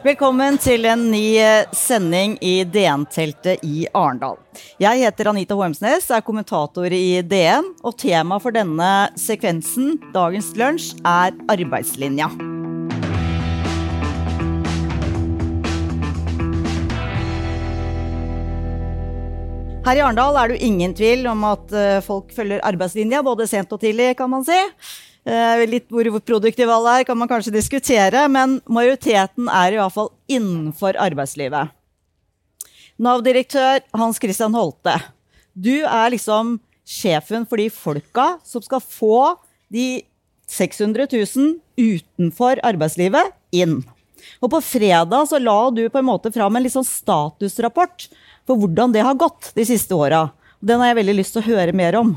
Velkommen til en ny eh, sending i DN-teltet i Arendal. Jeg heter Anita Hormsnes, er kommentator i DN, og temaet for denne sekvensen, dagens lunsj, er arbeidslinja. Her i Arendal er det jo ingen tvil om at eh, folk følger arbeidslinja, både sent og tidlig, kan man si. Eh, litt hvor produktive alle er, kan man kanskje diskutere, men majoriteten er i hvert fall innenfor arbeidslivet. Nav-direktør Hans Christian Holte, du er liksom sjefen for de folka som skal få de 600 000 utenfor arbeidslivet inn. Og på fredag så la du på en måte fram en sånn statusrapport for hvordan det har gått de siste åra. Den har jeg veldig lyst til å høre mer om.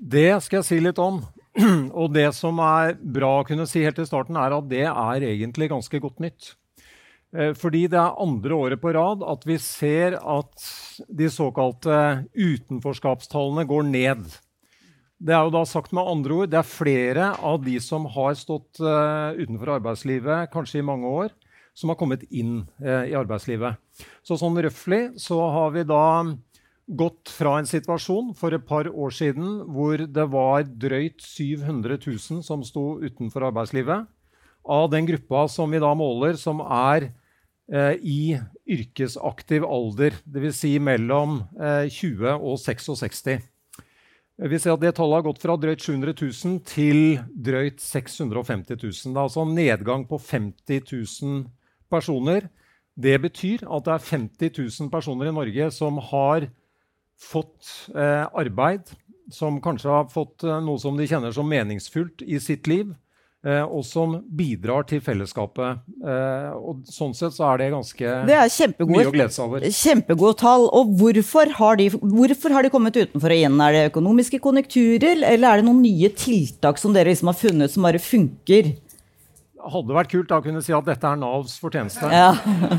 Det skal jeg si litt om. Og det som er bra å kunne si helt til starten, er at det er egentlig ganske godt nytt. Eh, fordi det er andre året på rad at vi ser at de såkalte utenforskapstallene går ned. Det er jo da sagt med andre ord, det er flere av de som har stått uh, utenfor arbeidslivet kanskje i mange år, som har kommet inn uh, i arbeidslivet. Så sånn røftlig så har vi da gått fra en situasjon for et par år siden hvor det var drøyt 700 000 som sto utenfor arbeidslivet. Av den gruppa som vi da måler, som er eh, i yrkesaktiv alder, dvs. Si mellom eh, 20 og 66. Vi ser at det Tallet har gått fra drøyt 700 000 til drøyt 650 000. Det er altså en nedgang på 50 000 personer. Det betyr at det er 50 000 personer i Norge som har fått eh, arbeid, som kanskje har fått eh, noe som de kjenner som meningsfullt i sitt liv, eh, og som bidrar til fellesskapet. Eh, og Sånn sett så er det ganske det er mye å glede seg over. Kjempegode tall. Og hvorfor har, de, hvorfor har, de, kommet utenfor igjen? Er det økonomiske konjunkturer, eller er det noen nye tiltak som dere liksom har funnet som bare funker? Hadde vært kult å kunne si at dette er Navs fortjeneste. Ja.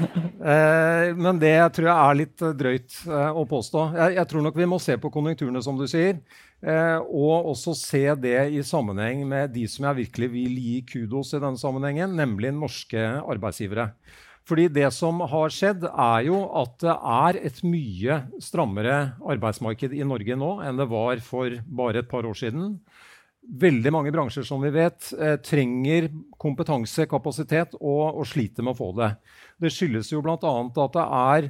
eh, men det tror jeg er litt eh, drøyt eh, å påstå. Jeg, jeg, tror nok vi må se på konjunkturene, som du sier. Eh, og også se det i sammenheng med de som jeg virkelig vil gi kudos i denne sammenhengen, nemlig norske arbeidsgivere. Fordi det som har skjedd, er jo at det er et mye strammere arbeidsmarked i Norge nå enn det var for bare et par år siden veldig mange bransjer som vi vet, eh, trenger kompetanse, kapasitet, og, og, sliter med å få det. Det skyldes jo bl.a. at det er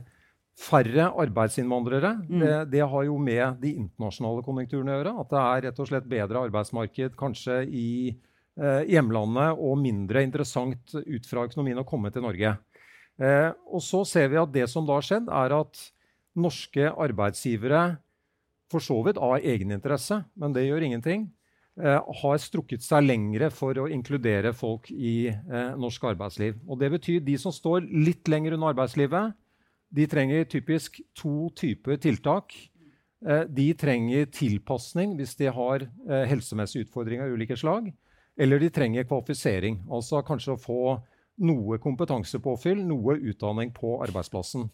færre arbeidsinnvandrere. Mm. Det, det, har jo med de internasjonale konjunkturene å gjøre. At det er rett og slett bedre arbeidsmarked kanskje i eh, hjemlandet og mindre interessant ut fra økonomien å komme til Norge. Eh, og så ser vi at det som da har skjedd, er at norske arbeidsgivere for så vidt av egeninteresse, men det gjør ingenting, har strukket seg lengre for å inkludere folk i eh, norsk arbeidsliv. Og det betyr de som står litt lenger under arbeidslivet, de trenger typisk to typer tiltak. Eh, de trenger tilpasning hvis de har eh, helsemessige utfordringer av ulike slag. Eller de trenger kvalifisering, altså kanskje å få noe kompetansepåfyll, noe utdanning på arbeidsplassen.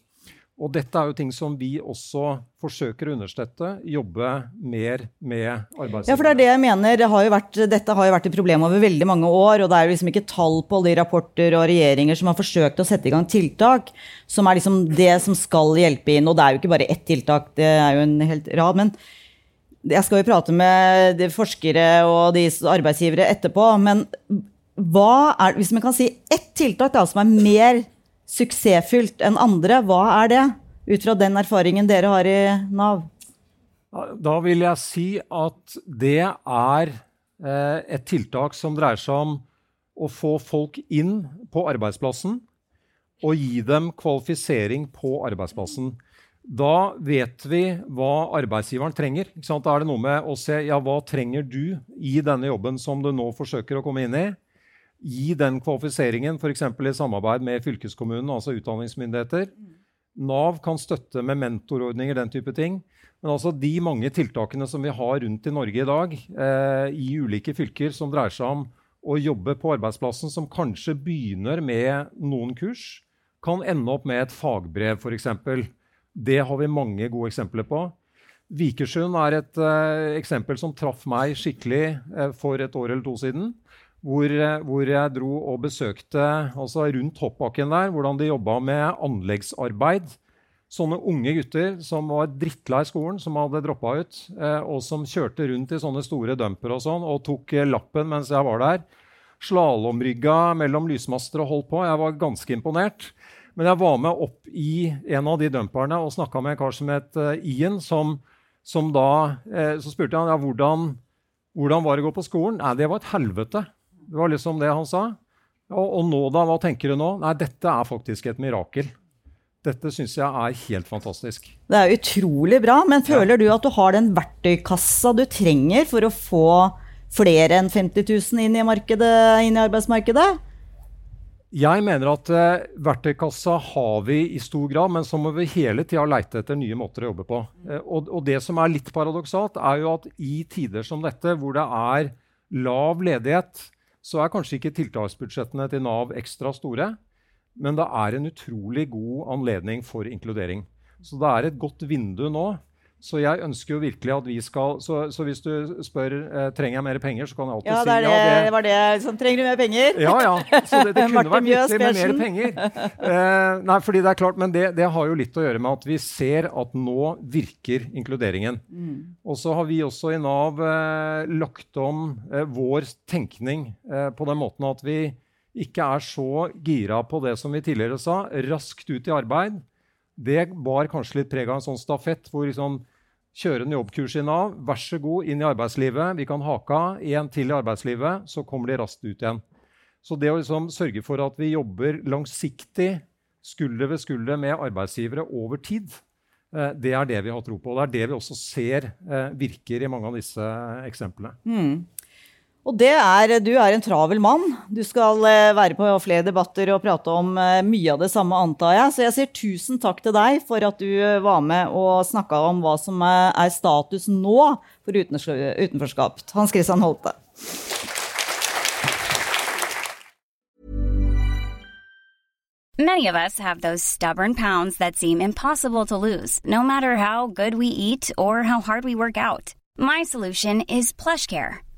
Og dette er jo ting som vi også forsøker å understøtte, jobbe mer med arbeidsgivere. Ja, for det er det jeg mener. Det har vært, dette har jo vært et problem over veldig mange år. Og det er jo liksom ikke tall på alle de rapporter og regjeringer som har forsøkt å sette i gang tiltak, som er liksom det som skal hjelpe inn. Og det er jo ikke bare ett tiltak, det er jo en helt rad. men jeg skal jo prate med forskere og de arbeidsgivere etterpå. Men hva er, hvis man kan si ett tiltak da, som er mer suksessfylt enn andre. Hva er det, ut fra den erfaringen dere har i Nav? Da vil jeg si at det er eh, et tiltak som dreier seg om å få folk inn på arbeidsplassen og gi dem kvalifisering på arbeidsplassen. Da vet vi hva arbeidsgiveren trenger. Da er det noe med å se ja, hva trenger du i denne jobben som du nå forsøker å komme inn i. Gi den kvalifiseringen f.eks. i samarbeid med fylkeskommunen, altså utdanningsmyndigheter. Nav kan støtte med mentorordninger, den type ting. Men altså de mange tiltakene som vi har rundt i Norge i dag, eh, i ulike fylker, som dreier seg om å jobbe på arbeidsplassen, som kanskje begynner med noen kurs, kan ende opp med et fagbrev, f.eks. Det har vi mange gode eksempler på. Vikersund er et eh, eksempel som traff meg skikkelig eh, for et år eller to siden. Hvor, eh, hvor, jeg dro og besøkte altså rundt hoppbakken der, hvordan de jobba med anleggsarbeid sånne unge gutter som var drittlei skolen, som hadde droppa ut, eh, og som kjørte rundt i sånne store dumper og sånn, og tok eh, lappen mens jeg var der. Slalåmrygga mellom lysmaster og holdt på. Jeg var ganske imponert. Men jeg var med opp i en av de dumperne og snakka med en kar som het eh, Ian, som, som da eh, Så spurte han ja, hvordan, hvordan var det å gå på skolen. Nei, det var et helvete. Det var liksom det han sa. Og, og nå, da? Hva tenker du nå? Nei, dette er faktisk et mirakel. Dette syns jeg er helt fantastisk. Det er utrolig bra, men føler ja. du at du har den verktøykassa du trenger for å få flere enn 50 000 inn i, inn i arbeidsmarkedet? Jeg mener at uh, verktøykassa har vi i stor grad, men så må vi hele tida leite etter nye måter å jobbe på. Uh, og, og, det som er litt paradoksalt, er jo at i tider som dette, hvor det er lav ledighet, så er kanskje ikke tiltaksbudsjettene til Nav ekstra store. Men det er en utrolig god anledning for inkludering. Så det er et godt vindu nå. Så jeg ønsker jo virkelig at vi skal Så, så hvis du spør eh, trenger jeg mer penger, så kan jeg alltid ja, er det, ja, det var det liksom, Trenger du mer penger? Ja, ja. Så det, det kunne vært viktig med mer penger. Eh, nei, fordi det er klart, Men det, det, har jo litt å gjøre med at vi ser at nå virker inkluderingen. Mm. Og så har vi også i Nav eh, lagt om eh, vår tenkning eh, på den måten at vi ikke er så gira på det som vi tidligere sa, raskt ut i arbeid, det bar kanskje litt preg av en sånn stafett hvor liksom kjøre en jobbkurs i Nav, vær så god, inn i arbeidslivet. Vi kan hake av én til i arbeidslivet, så kommer de raskt ut igjen. Så det å liksom sørge for at vi jobber langsiktig, skulder ved skulder med arbeidsgivere over tid, eh, det er det vi har tro på. Og Det er det vi også ser eh, virker i mange av disse eksemplene. Mm. Og det er, du er en travel mann. Du skal eh, være på flere debatter og prate om eh, mye av det samme, antar jeg. Så jeg sier tusen takk til deg for at du eh, var med og snakka om hva som er status nå for utenforskap. Hans Christian Holte. Many of us have those stubborn pounds that seem impossible to lose, no matter how good we eat or how hard we work out. My solution is PlushCare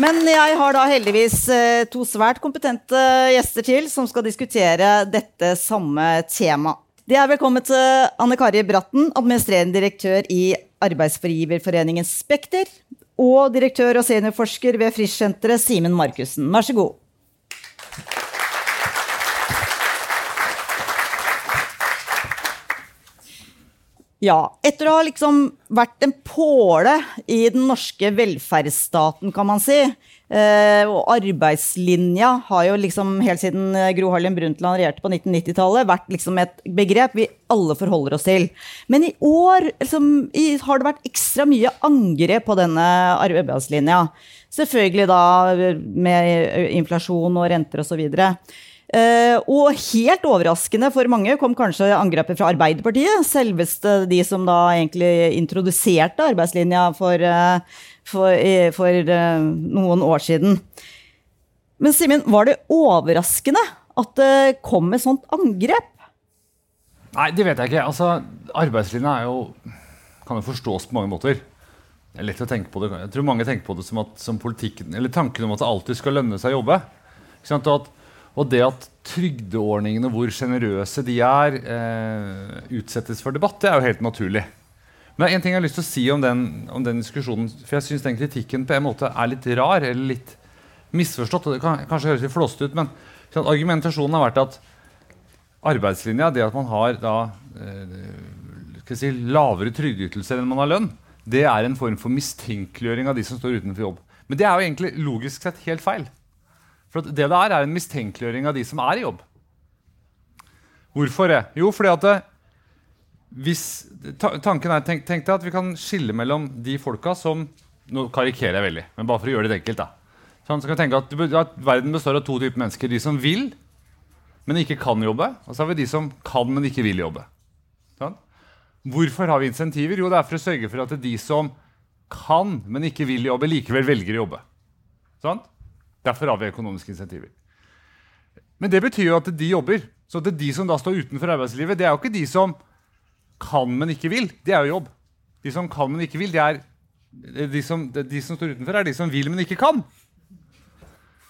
Men jeg har da heldigvis eh, to svært kompetente gjester til som skal diskutere dette samme temaet. Det er velkommen til Anne Kari Bratten, administrerende direktør i Arbeidsforgiverforeningen Spekter, og direktør og seniorforsker ved Frischsenteret, Simen Markussen. Vær så god. Ja, etter å ha liksom vært en påle i den norske velferdsstaten, kan man si, eh, og arbeidslinja har jo liksom helt siden Gro Harlem Brundtland regjerte på 1990-tallet, vært liksom et begrep vi alle forholder oss til. Men i år liksom, har det vært ekstra mye angrep på denne arbeidslinja. Selvfølgelig da med inflasjon og renter osv. Og, så og helt overraskende for mange kom kanskje angrepet fra Arbeiderpartiet. Selveste de som da egentlig introduserte arbeidslinja for, uh, for, uh, for noen år siden. Men Simen, var det overraskende at det kom et sånt angrep? Nei, det vet jeg ikke. Altså, Arbeidslinja er jo, kan jo forstås på mange måter. Det er lett å tenke på det. Jeg tror mange tenker på det som, at, som politikken, eller tanken om at det alltid skal lønne seg å jobbe. Ikke sant? Og at og det at trygdeordningene, hvor sjenerøse de er, eh, utsettes for debatt, det er jo helt naturlig. Men det en ting jeg har lyst til å si om den, om den diskusjonen. For jeg syns den kritikken på en måte er litt rar eller litt misforstått. og Det kan kanskje høres litt flåsete ut, men sånn, argumentasjonen har vært at arbeidslinja, det at man har da, eh, si, lavere trygdeytelser enn man har lønn, det er en form for mistenkeliggjøring av de som står utenfor jobb. Men det er jo egentlig logisk sett helt feil. For det det er, er en mistenkeliggjøring av de som er i jobb. Hvorfor det? Jo, fordi at det, hvis, tanken er, tenk, tenk, deg at vi kan skille mellom de folka som Nå karikerer jeg veldig, men bare for å gjøre det enkelt. da. Sånn, så kan tenke at, at Verden består av to typer mennesker. De som vil, men ikke kan jobbe. Og så har vi de som kan, men ikke vil jobbe. Sånn? Hvorfor har vi insentiver? Jo, det er for å sørge for at de som kan, men ikke vil jobbe, likevel velger å jobbe. Sånn? Derfor har vi økonomiske insentiver. Men det betyr jo at de jobber. Så det er de som da står utenfor arbeidslivet, det er jo ikke de som kan, men ikke vil. Det er jo jobb. De som kan, men ikke vil, det er de som, de som står utenfor, er de som vil, men ikke kan.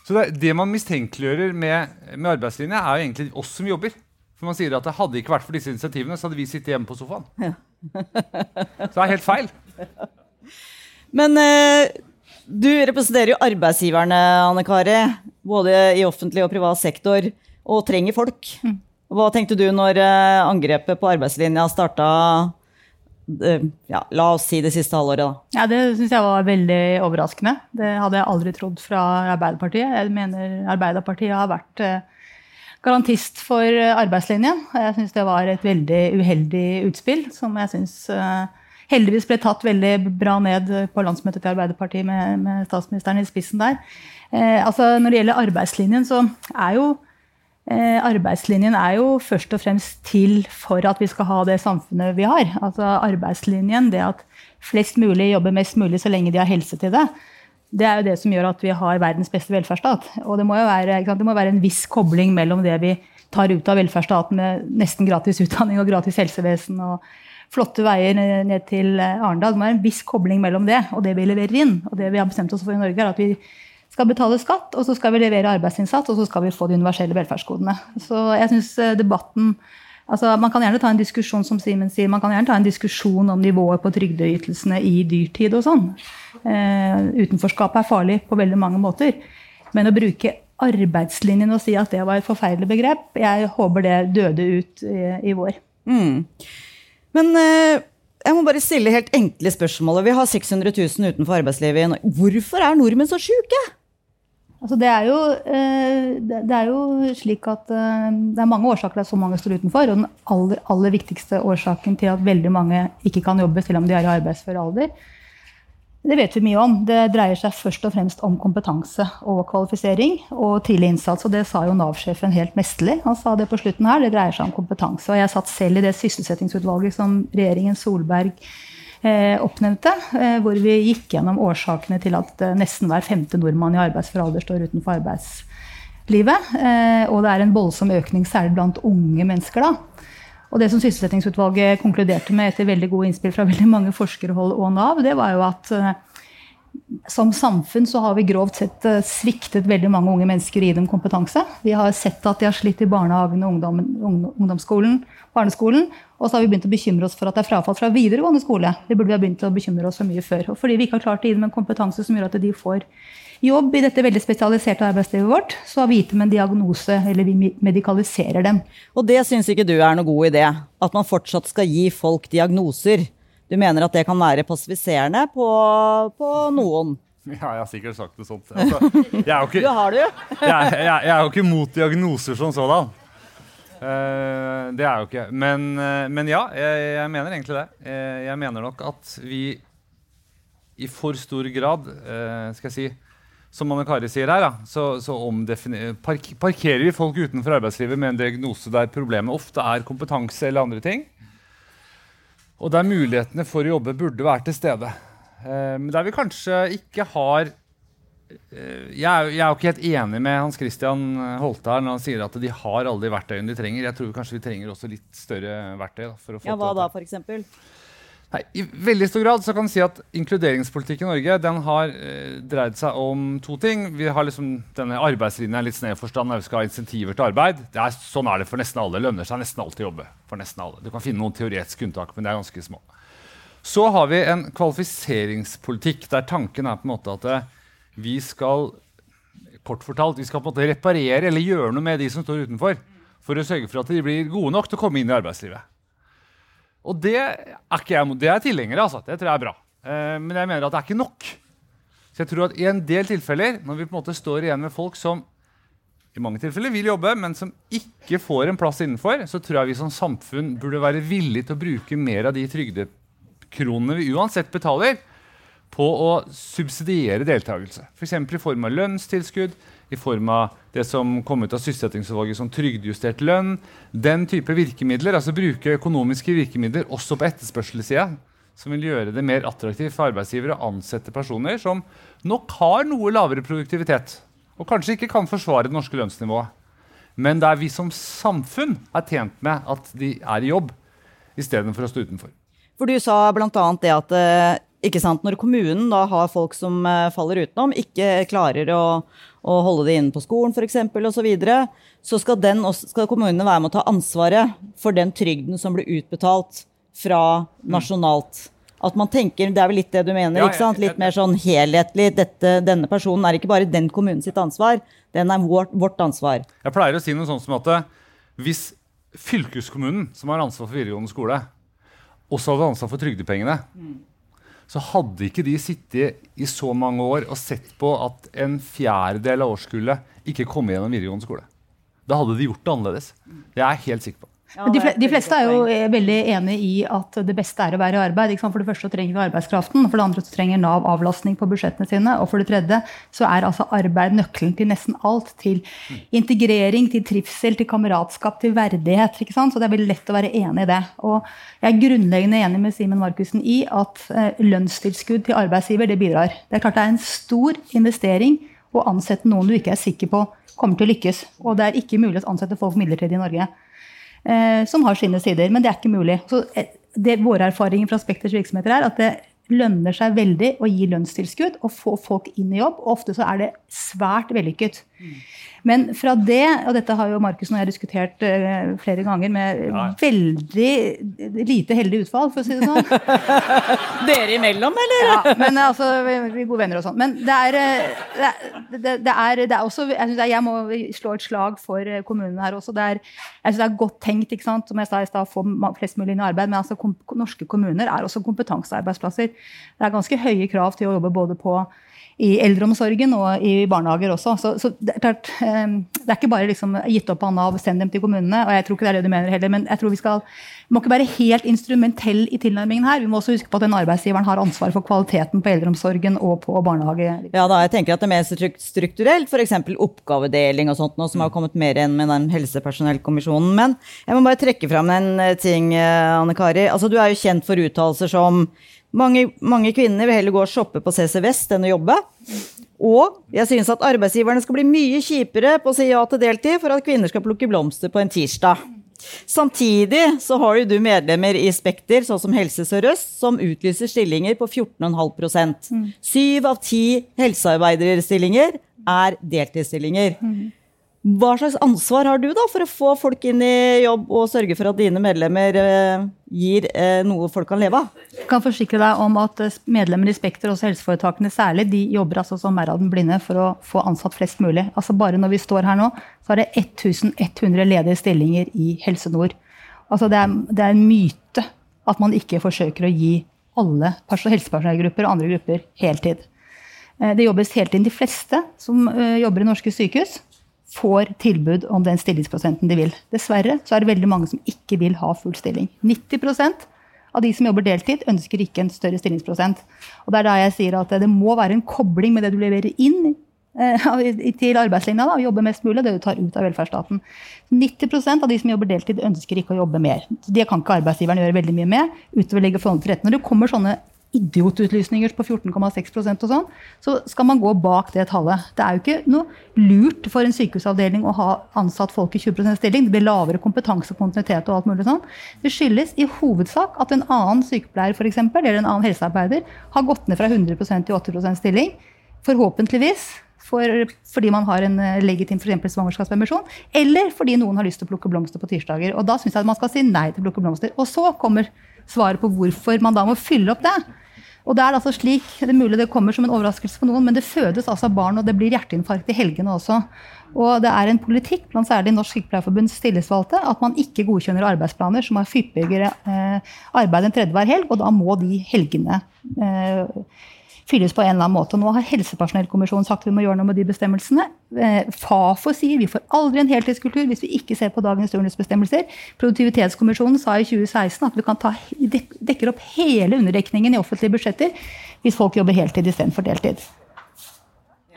Så det, det man mistenkeliggjør med, med arbeidslinja, er jo egentlig oss som jobber. For man sier at det hadde ikke vært for disse initiativene, så hadde vi sittet hjemme på sofaen. Ja. så det er helt feil. Men eh, du representerer jo arbeidsgiverne, Anne Kari. Både i offentlig og privat sektor. Og trenger folk. Mm. Hva tenkte du når eh, angrepet på arbeidslinja starta? Eh, ja, la oss si det siste halvåret, da. Ja, Det syns jeg var veldig overraskende. Det hadde jeg aldri trodd fra Arbeiderpartiet. Jeg mener Arbeiderpartiet har vært eh, garantist for arbeidslinjen. Jeg syns det var et veldig uheldig utspill, som jeg syns heldigvis ble tatt veldig bra ned på landsmøtet til Arbeiderpartiet med, med statsministeren i spissen der. Eh, altså Når det gjelder arbeidslinjen, så er jo eh, arbeidslinjen er jo først og fremst til for at vi skal ha det samfunnet vi har. Altså Arbeidslinjen, det at flest mulig jobber mest mulig så lenge de har helse til det, det er jo det som gjør at vi har verdens beste velferdsstat. Og det må jo være, det må være en viss kobling mellom det vi tar ut av velferdsstaten med nesten gratis utdanning og gratis helsevesen og flotte veier ned til eh, Arendal. Det må være en viss kobling mellom det og det vi leverer inn. Og det vi har bestemt oss for i Norge, er at vi skal betale skatt, og så skal vi levere arbeidsinnsats, og så skal vi få de universelle velferdsgodene. Så jeg synes eh, debatten Altså, man kan gjerne ta en diskusjon som Simen sier, man kan gjerne ta en diskusjon om nivået på trygdeytelsene i dyrtid og sånn. Eh, utenforskapet er farlig på veldig mange måter. Men å bruke arbeidslinjen og si at det var et forferdelig begrep, jeg håper det døde ut i, i vår. Mm. Men eh, jeg må bare stille helt enkle spørsmålet. Vi har 600 000 utenfor arbeidslivet i Norge. Hvorfor er nordmenn så sjuke? Altså det, er jo, eh, det, er jo, slik at eh, det er mange årsaker til at så mange står utenfor. Og den aller, aller viktigste årsaken til at veldig mange ikke kan jobbe selv om de er i arbeidsfør alder, det vet vi mye om. Det dreier seg først og fremst om kompetanse og kvalifisering og tidlig innsats. Og det sa jo Nav-sjefen helt mesterlig. Han sa det på slutten her. Det dreier seg om kompetanse. Og jeg satt selv i det sysselsettingsutvalget som regjeringen Solberg eh, oppnevnte, eh, hvor vi gikk gjennom årsakene til at eh, nesten hver femte nordmann i arbeidsfør alder står utenfor arbeidslivet. Og det er en voldsom økning, særlig blant unge mennesker. da. Og det som Sysselsettingsutvalget konkluderte med etter veldig gode innspill fra veldig mange forskerhold og Nav, det var jo at eh, som samfunn så har vi grovt sett eh, sviktet veldig mange unge mennesker i dem kompetanse. Vi har sett at de har slitt i barnehagen og ungdom, ungdomsskolen, barneskolen. Og så har vi begynt å bekymre oss for at det er frafall fra videregående skole. Det burde vi ha begynt å bekymre oss for mye før. Og fordi vi ikke har klart å gi dem en kompetanse som gjør at de får jobb i dette veldig spesialiserte arbeidslivet vårt, så har vi gitt dem en diagnose, eller vi medikaliserer dem. Og det syns ikke du er noe god idé? At man fortsatt skal gi folk diagnoser? Du mener at det kan være passiviserende på, på noen? Ja, jeg har sikkert sagt det sånt. Altså, jeg er jo ikke, du har det jo. jeg, jeg, jeg, er jo ikke mot diagnoser som sådan. Uh, det er jeg jo ikke. Men, uh, men ja, jeg, mener egentlig det. Uh, jeg mener nok at vi i for stor grad skal jeg si, som Anne Kari sier her, da, så, så park parkerer vi folk utenfor arbeidslivet med en diagnose der problemet ofte er kompetanse eller andre ting. Og der mulighetene for å jobbe burde være til stede. Eh, men der vi kanskje ikke har eh, jeg, er, jeg, er, jo ikke helt enig med Hans Christian Holte her når han sier at de har alle de verktøyene de trenger. Jeg tror kanskje vi trenger også litt større verktøy. Da, for å få ja, Hva da, for eksempel? Nei, I veldig stor grad så kan si at Inkluderingspolitikk i Norge den har eh, dreid seg om to ting. Vi har liksom denne arbeidslinja litt snev forstand vi skal ha insentiver til arbeid. Er, sånn er det for nesten alle. Det lønner seg nesten alltid å jobbe. for nesten alle. Du kan finne noen teoretiske unntak, men det er ganske små. Så har vi en kvalifiseringspolitikk der tanken er på en måte at eh, vi skal kort fortalt, vi skal på en måte reparere eller gjøre noe med de som står utenfor, for å sørge for at de blir gode nok til å komme inn i arbeidslivet. Og det er ikke jeg det er tilhenger av. Altså. Det tror jeg er bra. Eh, men jeg mener at det er ikke nok. Så jeg tror at i en del tilfeller, når vi på en måte står igjen med folk som i mange tilfeller vil jobbe, men som ikke får en plass innenfor, så tror jeg vi som samfunn burde være villige til å bruke mer av de trygdekronene vi uansett betaler, på å subsidiere deltakelse. F.eks. i form av lønnstilskudd, i form av det som kom ut av sysselsettingsutvalget som trygdejustert lønn. Den type virkemidler, altså bruke økonomiske virkemidler også på etterspørselssida, som vil gjøre det mer attraktivt for arbeidsgivere å ansette personer som nok har noe lavere produktivitet, og kanskje ikke kan forsvare det norske lønnsnivået. Men der vi som samfunn er tjent med at de er i jobb, istedenfor å stå utenfor. For du sa bl.a. det at eh, ikke sant, når kommunen da har folk som eh, faller utenom, ikke klarer å, å holde det inne på skolen f.eks., osv., så, videre, så skal, den, skal kommunene være med å ta ansvaret for den trygden som blir utbetalt fra nasjonalt. At man tenker, Det er vel litt det du mener? Ikke sant? Litt mer sånn helhetlig. Dette, denne personen er ikke bare den kommunen sitt ansvar, den er vårt, vårt ansvar. Jeg pleier å si noe sånt som at eh, hvis fylkeskommunen, som har ansvar for videregående skole, også hadde ansvar for trygdepengene, mm så hadde ikke de sittet i så mange år og sett på at en fjerdedel av årskullet ikke kom gjennom videregående skole. Da hadde de gjort det annerledes. Det er jeg helt sikker på. Ja, de, de, fleste er jo eh, veldig enig i at det beste er å være i arbeid. For det første så trenger vi arbeidskraften, for det andre så trenger Nav avlastning på budsjettene sine. Og for det tredje så er altså arbeid nøkkelen til nesten alt. Til integrering, til trivsel, til kameratskap, til verdighet. ikke sant? Så det er veldig lett å være enig i det. Og jeg er grunnleggende enig med Simen Markussen i at eh, lønnstilskudd til arbeidsgiver, det bidrar. Det er klart det er en stor investering å ansette noen du ikke er sikker på kommer til å lykkes. Og det er ikke mulig å ansette folk midlertidig i Norge som har sine sider. Men det er ikke mulig. Så eh, det, våre erfaringer fra Spekters virksomheter er at det lønner seg veldig å gi lønnstilskudd og få folk inn i jobb. Og ofte så er det svært vellykket. Mm. Men fra det, og dette har jo Markus og jeg diskutert uh, flere ganger med ja. veldig lite heldig utfall, for å si det sånn. Dere imellom, eller? Ja, men altså, vi er gode venner og sånn. Men det er, eh, det, det, det, er, det er også Jeg, synes jeg må slå et slag for eh, kommunene her også. Det er, jeg synes det er godt tenkt, ikke sant? som jeg sa i stad, få flest mulig inn i arbeid. Men altså, kom, norske kommuner er også kompetansearbeidsplasser. Det er ganske høye krav til å jobbe både på i eldreomsorgen og i barnehager også. Så, så det, er klart, eh, det, er ikke bare liksom gitt opp av Nav, send dem til kommunene. og jeg tror ikke det er det du mener heller, men jeg tror vi skal vi må ikke være helt instrumentell i tilnærmingen her. Vi må også huske på at den arbeidsgiveren har ansvar for kvaliteten på eldreomsorgen og på barnehage. Ja, da, jeg tenker at det er mer strukturelt, f.eks. oppgavedeling og sånt, noe som har kommet mer enn med den helsepersonellkommisjonen. Men jeg må bare trekke fram en eh, ting, eh, Anne Kari. Altså, du er jo kjent for uttalelser som mange, mange, kvinner vil heller gå og shoppe på CC Vest enn å jobbe. Og jeg synes at arbeidsgiverne skal bli mye kjipere på å si ja til deltid for at kvinner skal plukke blomster på en tirsdag. Samtidig så har jo du medlemmer i Spekter, sånn som Helse Sør-Øst, som utlyser stillinger på 14,5% Syv av ti helsearbeiderstillinger er deltidsstillinger. Hva slags ansvar har du da for å få folk inn i jobb og sørge for at dine medlemmer eh, gir eh, noe folk kan leve av? Jeg kan forsikre deg om at eh, medlemmer i Spekter, også helseforetakene særlig, de jobber altså som mer av den blinde for å få ansatt flest mulig. Altså Bare når vi står her nå, så er det 1100 ledige stillinger i Helse Nord. Altså det er, det er en myte at man ikke forsøker å gi alle helsepersonellgrupper og andre grupper heltid. Det jobbes heltid. De fleste som jobber i norske sykehus, får tilbud om den stillingsprosenten de vil. Dessverre så er det veldig mange som ikke vil ha full stilling. 90% av de som jobber deltid, ønsker ikke en større stillingsprosent. Og det er da jeg sier at det må være en kobling med det du leverer inn eh, til arbeidslinja, da, og jobbe mest mulig, det du tar ut av velferdsstaten. 90% av de som jobber deltid, ønsker ikke å jobbe mer. Det kan ikke arbeidsgiveren gjøre veldig mye med, utover legge forholdene til rette. Når det kommer sånne idiotutlysninger på 14,6% og sånn, så skal man gå bak det tallet. Det er jo ikke noe lurt for en sykehusavdeling å ha ansatt folk i 20% stilling. Det blir lavere kompetanse, kontinuitet og alt mulig sånn. Det skyldes i hovedsak at en annen sykepleier for eksempel, eller en annen helsearbeider har gått ned fra 100% til 80% stilling. Forhåpentligvis for, fordi man har en eh, legitim for svangerskapspermisjon, eller fordi noen har lyst til å plukke blomster på tirsdager. Og da syns jeg at man skal si nei til å plukke blomster. Og så kommer svaret på hvorfor man da må fylle opp det. Og Det er altså slik, det er mulig det kommer som en overraskelse på noen, men det fødes altså barn, og det blir hjerteinfarkt i helgene også. Og det er en politikk blant særlig Norsk Sykepleierforbunds tillitsvalgte at man ikke godkjenner arbeidsplaner som har hyppigere eh, arbeid enn tredje hver helg, og da må de helgene eh, fylles på en eller annen måte. Nå har Helsepersonellkommisjonen sagt vi må gjøre noe med de bestemmelsene. Eh, Fafo sier vi får aldri en heltidskultur hvis vi ikke ser på dagens turnusbestemmelser. Produktivitetskommisjonen sa i 2016 at vi kan ta, dekker opp hele underdekningen i offentlige budsjetter hvis folk jobber heltid istedenfor deltid.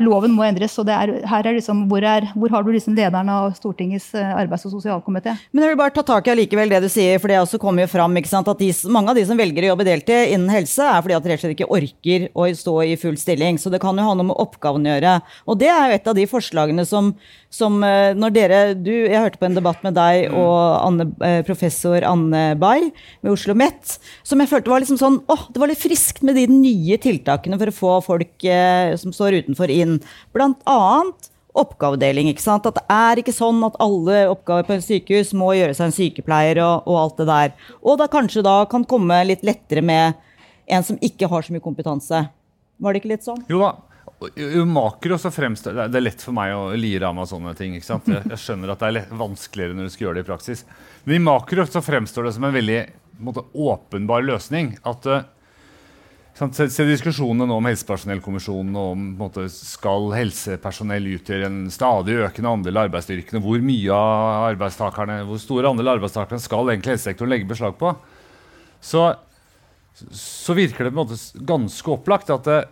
Loven må endres. og det er, her er liksom, hvor, er, hvor har du liksom lederen av Stortingets eh, arbeids- og sosialkomité? Men jeg vil bare ta tak i allikevel det du sier, for det også kommer jo fram ikke sant, at de, mange av de som velger å jobbe deltid innen helse, er fordi at de rett og slett ikke orker å stå i full stilling. Så det kan jo ha noe med oppgaven å gjøre. Og det er jo et av de forslagene som, som eh, når dere du, Jeg hørte på en debatt med deg og Anne, eh, professor Anne Bay ved Oslo OsloMet, som jeg følte var liksom sånn åh, det var litt friskt med de nye tiltakene for å få folk eh, som står utenfor, inn. Blant annet oppgavedeling. ikke sant? At det er ikke sånn at alle oppgaver på en sykehus må gjøre seg en sykepleier og, og alt det der. Og da kanskje da kan komme litt lettere med en som ikke har så mye kompetanse. Var det ikke litt sånn? Jo da. Makro så fremstår det, er lett for meg å lire av meg sånne ting. ikke sant? Jeg, jeg skjønner at det er lett, vanskeligere når du skal gjøre det i praksis. Men i makro så fremstår det som en veldig måte, åpenbar løsning. At uh, se, se diskusjonene nå om helsepersonellkommisjonen og om måte, skal helsepersonell utgjøre en stadig økende andel av arbeidsstyrkene? Hvor mye av arbeidstakerne, hvor stor andel av arbeidstakerne skal egentlig helsesektoren legge beslag på? Så, så virker det på en måte ganske opplagt at, det,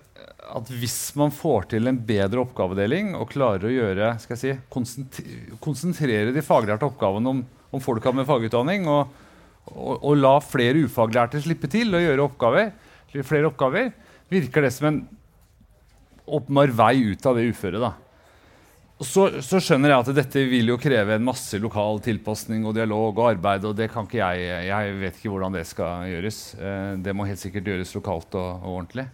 at hvis man får til en bedre oppgavedeling og klarer å gjøre, si, konsentrere, de faglærte oppgavene om, om folka med fagutdanning, og, og, og la flere ufaglærte slippe til å gjøre oppgaver, flere oppgaver, virker det som en åpenbar vei ut av det uføret. Så, så, skjønner jeg at dette vil jo kreve en masse lokal tilpasning og dialog og arbeid. og det Jeg jeg vet ikke hvordan det skal gjøres. Eh, det må helt sikkert gjøres lokalt og, og ordentlig.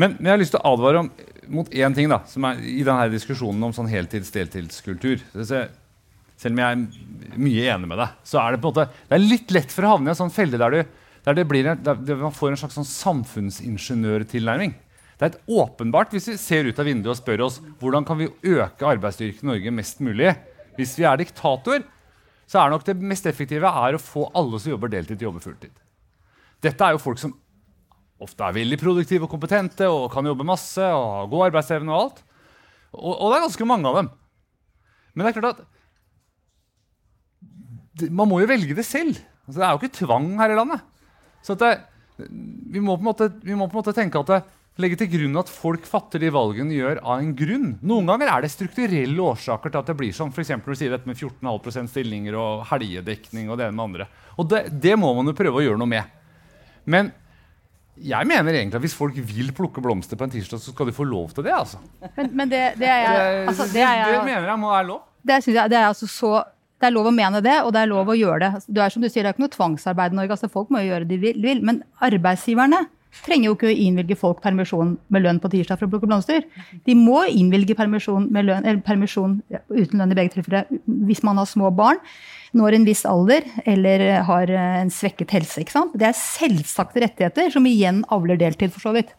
Men, men, jeg har lyst til å advare om, mot én ting da, som er i denne diskusjonen om sånn heltids-deltidskultur. Selv om jeg er mye enig med deg, så er det på en måte, det er litt lett for å havne i en sånn felle der, du, der, en, der man får en slags sånn samfunnsingeniørtilnærming. Det er et åpenbart, Hvis vi ser ut av vinduet og spør oss hvordan kan vi øke arbeidsstyrken i Norge mest mulig Hvis vi er diktator, så er nok det mest effektive er å få alle som jobber deltid, til å jobbe fulltid. Dette er jo folk som ofte er veldig produktive og kompetente og kan jobbe masse og ha god arbeidsevne og alt. Og, og, det er ganske mange av dem. Men det er klart at man må jo velge det selv. Altså, det er jo ikke tvang her i landet. Så det, vi, må måte, vi, må på en måte, tenke at det, legge til grunn at folk fatter de valgene de gjør av en grunn. Noen ganger er det strukturelle årsaker til at det blir sånn. For du sier dette med 14,5% stillinger og helgedekning og det ene med andre. Og det, det må man jo prøve å gjøre noe med. Men jeg mener egentlig at hvis folk vil plukke blomster på en tirsdag, så skal de få lov til det. altså. Men, men det, det, er jeg, altså, det, er jeg, det mener jeg må være lov. Det, jeg, det er altså så Det er lov å mene det, og det er lov å gjøre det. Det er som du sier, det er ikke noe tvangsarbeid i Norge. altså Folk må jo gjøre det de vil. Men arbeidsgiverne trenger jo ikke å innvilge folk permisjon med lønn på tirsdag for å plukke blomster. De må innvilge permisjon, eller permisjon uten lønn i begge tilfeller hvis man har små barn, når en viss alder eller har en svekket helse. Det er selvsagte rettigheter som igjen avler deltid, for så vidt.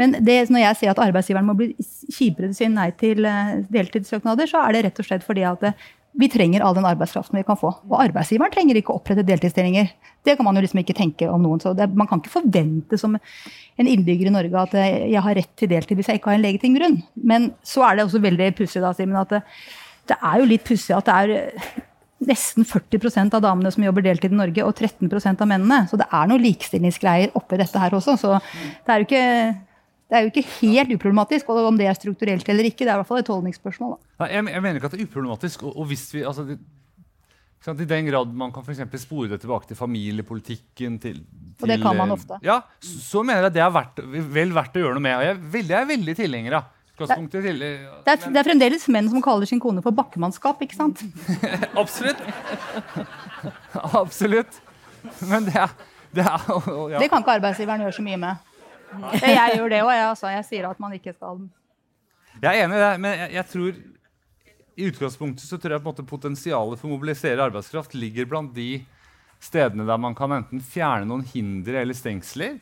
Men det, når jeg sier at arbeidsgiveren må bli kjipere til å si nei til eh, deltidssøknader, så er det rett og slett fordi at eh, vi trenger all den arbeidskraften vi kan få. Og arbeidsgiveren trenger ikke å opprette deltidsstillinger. Det kan man jo liksom ikke tenke om noen. Så det, man kan ikke forvente som en innbygger i Norge at eh, jeg har rett til deltid hvis jeg ikke har en legitim grunn. Men så er det også veldig pussig, da, Simen, at det, det er jo litt pussig at det er nesten 40% av damene som jobber deltid i Norge, og 13% av mennene. Så det er noen likestillingsgreier oppi dette her også. Så det er jo ikke det er jo ikke helt uproblematisk. og Om det er strukturelt eller ikke, det er i hvert fall et holdningsspørsmål. Nei, jeg, jeg, mener ikke at det er uproblematisk. og, og hvis vi, altså, det, I den grad man kan for spore det tilbake til familiepolitikken til, til, Og det kan man ofte. Ja, så, så mener jeg det er verdt, vel verdt å gjøre noe med. Og jeg, er veldig, jeg er veldig tilhenger av det, det, er, det er fremdeles menn som kaller sin kone for bakkemannskap, ikke sant? Absolutt. Absolutt. Men det er, det er ja. Det kan ikke arbeidsgiveren gjøre så mye med. Jeg gjør det òg, jeg, altså. jeg sier at man ikke skal Jeg er enig i det, men jeg, jeg, tror i utgangspunktet så tror jeg på en måte potensialet for å mobilisere arbeidskraft ligger blant de stedene der man kan enten fjerne noen hindre eller stengsler,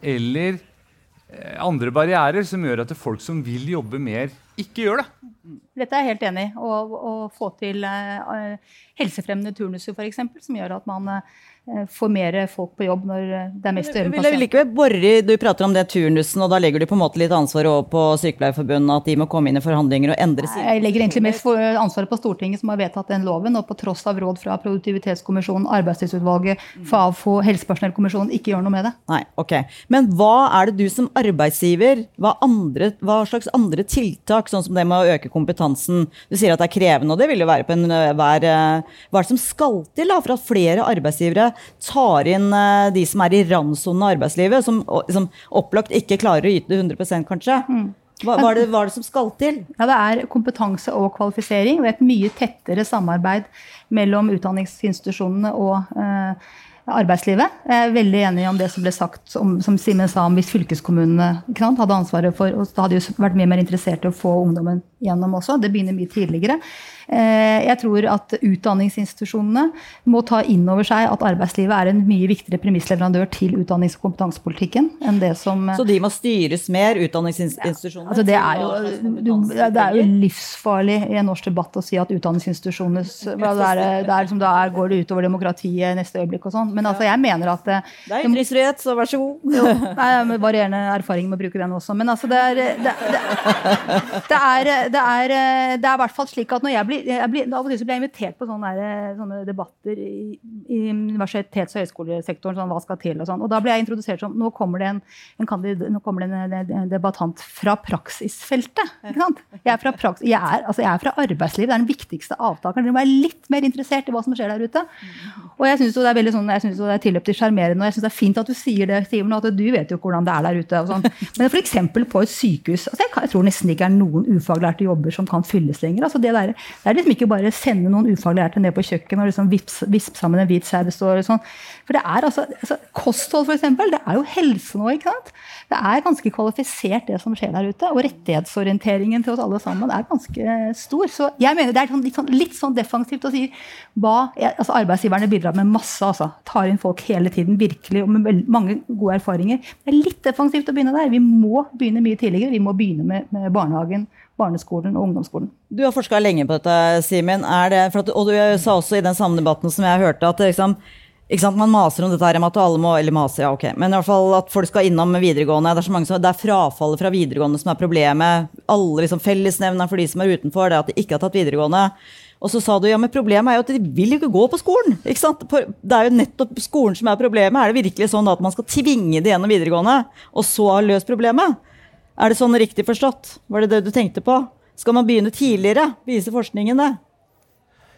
eller eh, andre barrierer som gjør at folk som vil jobbe mer, ikke gjør det. Dette er jeg helt enig i. Å få til uh, helsefremmende turnuser, f.eks., som gjør at man Eh, få mer folk på jobb når eh, det er mest øvende pasienter. Vil likevel borre, Du prater om det turnusen, og da legger du på en måte litt ansvar over på Sykepleierforbundet, at de må komme inn i forhandlinger og endre sine Jeg legger egentlig mest ansvaret på Stortinget, som har vedtatt den loven, og på tross av råd fra Produktivitetskommisjonen, Arbeidstidsutvalget, Fafo, Helsepersonellkommisjonen, ikke gjør noe med det. Nei, ok. Men hva er det du som arbeidsgiver, hva, andre, hva slags andre tiltak, sånn som det med å øke kompetansen Du sier at det er krevende, og det vil jo være på enhver Hva er det som skal til da, for at flere arbeidsgivere tar inn eh, de som er i randsonen av arbeidslivet, som, som, opplagt ikke klarer å yte 100 kanskje. Mm. Hva, er det, det, som skal til? Ja, Det er kompetanse og kvalifisering. Er et mye tettere samarbeid mellom utdanningsinstitusjonene og eh, arbeidslivet. Jeg er veldig enig om det som ble sagt om, som Simen sa om hvis fylkeskommunene hadde ansvaret for og Da hadde de vært mye mer interessert i å få ungdommen gjennom også. Det begynner mye tidligere. Eh, jeg tror at utdanningsinstitusjonene må ta inn over seg at arbeidslivet er en mye viktigere premissleverandør til utdannings- og kompetansepolitikken enn det som Så de må styres mer, utdanningsinstitusjonene? Ja, altså det, er jo, det, er jo, livsfarlig i en norsk debatt å si at utdanningsinstitusjonenes det er, det er som går det utover demokratiet neste øyeblikk og sånn. Men altså, jeg mener at Det er ytringsfrihet, så vær så god. Jo, nei, varierende erfaring med å bruke den også. Men altså, det er, det, det er, det er i hvert fall slik at når jeg blir jeg blir, av og til blir jeg invitert på sånne, der, sånne debatter i, i universitets- og høyskolesektoren. Sånn, hva skal til og sånn. Og da blir jeg introdusert som Nå kommer det en, en, nå kommer det en, en debattant fra praksisfeltet. Ikke sant? Jeg er fra, praks, jeg er, altså jeg er fra arbeidslivet. Det er den viktigste avtakeren. Dere må være litt mer interessert i hva som skjer der ute. Og jeg syns det er veldig sånn, jeg synes det er tilløp til sjarmerende, og jeg syns det er fint at du sier det, Simon, at du vet jo hvordan det er der ute. og sånn. Men f.eks. på et sykehus altså jeg, jeg, tror nesten ikke er noen ufaglærte jobber som kan fylles lenger. altså det der, det er liksom ikke bare sende noen ufaglærte ned på kjøkkenet og liksom vispe sammen en hvit saus. Sånn. For det er altså, altså Kosthold, f.eks. Det er jo helse nå. ikke sant? Det er ganske kvalifisert, det som skjer der ute. Og rettighetsorienteringen til oss alle sammen er ganske stor. Så jeg mener det er sånn, litt, sånn, litt, sånn, defensivt å si hva altså Arbeidsgiverne bidrar med masse. altså, Tar inn folk hele tiden, virkelig, og med mange gode erfaringer. Det er litt defensivt å begynne der. Vi må begynne mye tidligere. Vi må begynne med, med barnehagen barneskolen og ungdomsskolen. Du har forska lenge på dette, Simen. Og du sa også i den samme debatten som jeg hørte, at liksom, man maser om dette her, at alle må Eller maser, ja, ok. Men i hvert fall at folk skal innom videregående. Det er, så mange som, det er frafallet fra videregående som er problemet. Alle liksom, Fellesnevneren for de som er utenfor, det er at de ikke har tatt videregående. Og så sa du ja, men problemet er jo at de vil jo ikke gå på skolen. ikke sant? Det er jo nettopp skolen som er problemet. Er det virkelig sånn at man skal tvinge det gjennom videregående, og så ha løst problemet? Er det sånn riktig forstått? Var det det du tenkte på? Skal man begynne tidligere? Viser forskningen det?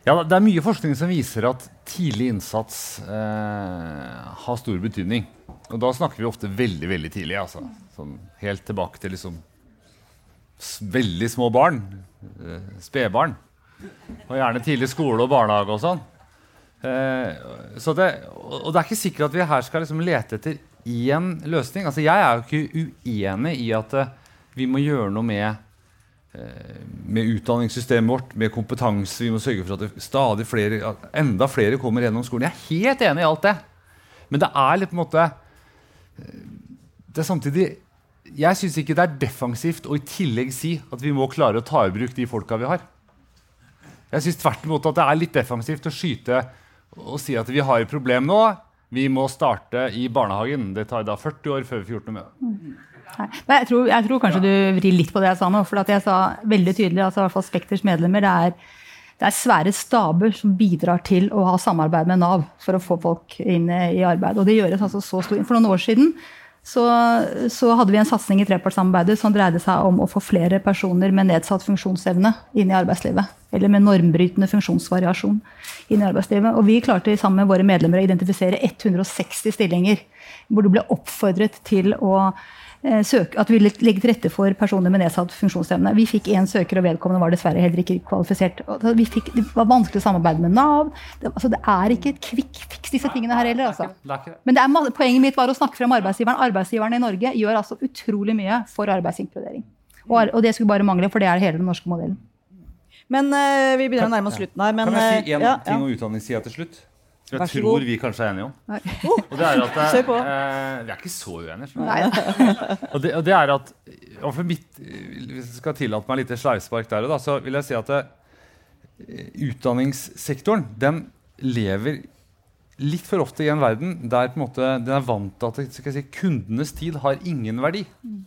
Ja, Det er mye forskning som viser at tidlig innsats eh, har stor betydning. Og da snakker vi ofte veldig veldig tidlig. altså. Sånn helt tilbake til liksom veldig små barn. Eh, Spedbarn. Og gjerne tidlig skole og barnehage og sånn. Eh, det, og det er ikke sikkert at vi her skal liksom lete etter én løsning. Altså, jeg er jo ikke uenig i at eh, vi må gjøre noe med, eh, med utdanningssystemet vårt, med kompetanse. Vi må sørge for at stadig flere, enda flere kommer gjennom skolen. Jeg er helt enig i alt det. Men det er litt på en måte eh, Det er samtidig Jeg syns ikke det er defensivt å i tillegg si at vi må klare å ta i bruk de folka vi har. Jeg syns tvert imot at det er litt defensivt å skyte og si at vi har et problem nå. Vi må starte i barnehagen. Det tar da 40 år før vi får gjort noe med det. Nei, jeg, tror, jeg, tror, kanskje du vrir litt på det jeg sa nå. For jeg sa veldig tydelig altså i hvert fall Spekters medlemmer, det er, det er svære staber som bidrar til å ha samarbeid med Nav for å få folk inn i arbeid. Og det gjøres altså så stor. For noen år siden så, så, hadde vi en satsing i trepartssamarbeidet som dreide seg om å få flere personer med nedsatt funksjonsevne inn i arbeidslivet. Eller med normbrytende funksjonsvariasjon inn i arbeidslivet. Og vi klarte sammen med våre medlemmer å identifisere 160 stillinger hvor det ble oppfordret til å Eh, søke, at vi legger til rette for personer med nedsatt funksjonsevne. Vi fikk én søker, og vedkommende var dessverre heller ikke kvalifisert. Fikk, det var vanskelig å samarbeide med Nav. Det, altså, det er ikke et quick fix, disse tingene her heller. Altså. Men er, poenget mitt var å snakke frem arbeidsgiveren. Arbeidsgiverne i Norge gjør altså utrolig mye for arbeidsinkludering. Og, og det skulle bare mangle, for det er hele den norske modellen. Men uh, vi begynner å nærme oss slutten her. Men, kan jeg si én uh, ja, ting ja. om utdanningssida til slutt? Som jeg tror god. vi kanskje er enige om. Og det er at det. Eh, vi er ikke så uenige. og, det, og det er at og for mitt, Hvis jeg skal tillate meg litt sleivspark der, da, så vil jeg si at det, eh, utdanningssektoren den lever litt for ofte i en verden der på en måte, den er vant til at si, kundenes tid har ingen verdi. Mm.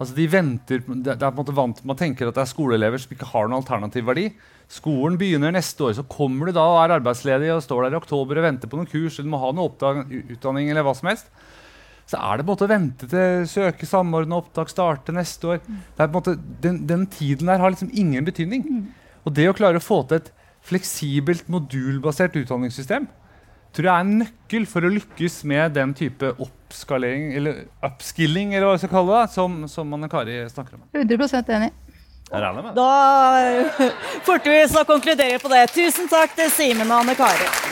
Altså de venter, det er på en måte vant Man tenker at det er skoleelever som ikke har noen alternativ verdi. Skolen begynner neste år, så kommer du da og er arbeidsledig og står der i oktober og venter på noen kurs, eller må ha noe utdanning eller hva som helst. Så er det på en måte å vente til søke, samordne opptak, starte neste år. Det er på en måte, den, den tiden der har liksom ingen betydning. Og det å klare å få til et fleksibelt, modulbasert utdanningssystem tror jeg er en nøkkel for å lykkes med den type oppskalering, eller upskilling, eller hva vi skal kalle det, som, som Anne Kari snakker om. 100% enig. Da får vi oss å konkludere på det. Tusen takk til Simen og Anne Kari.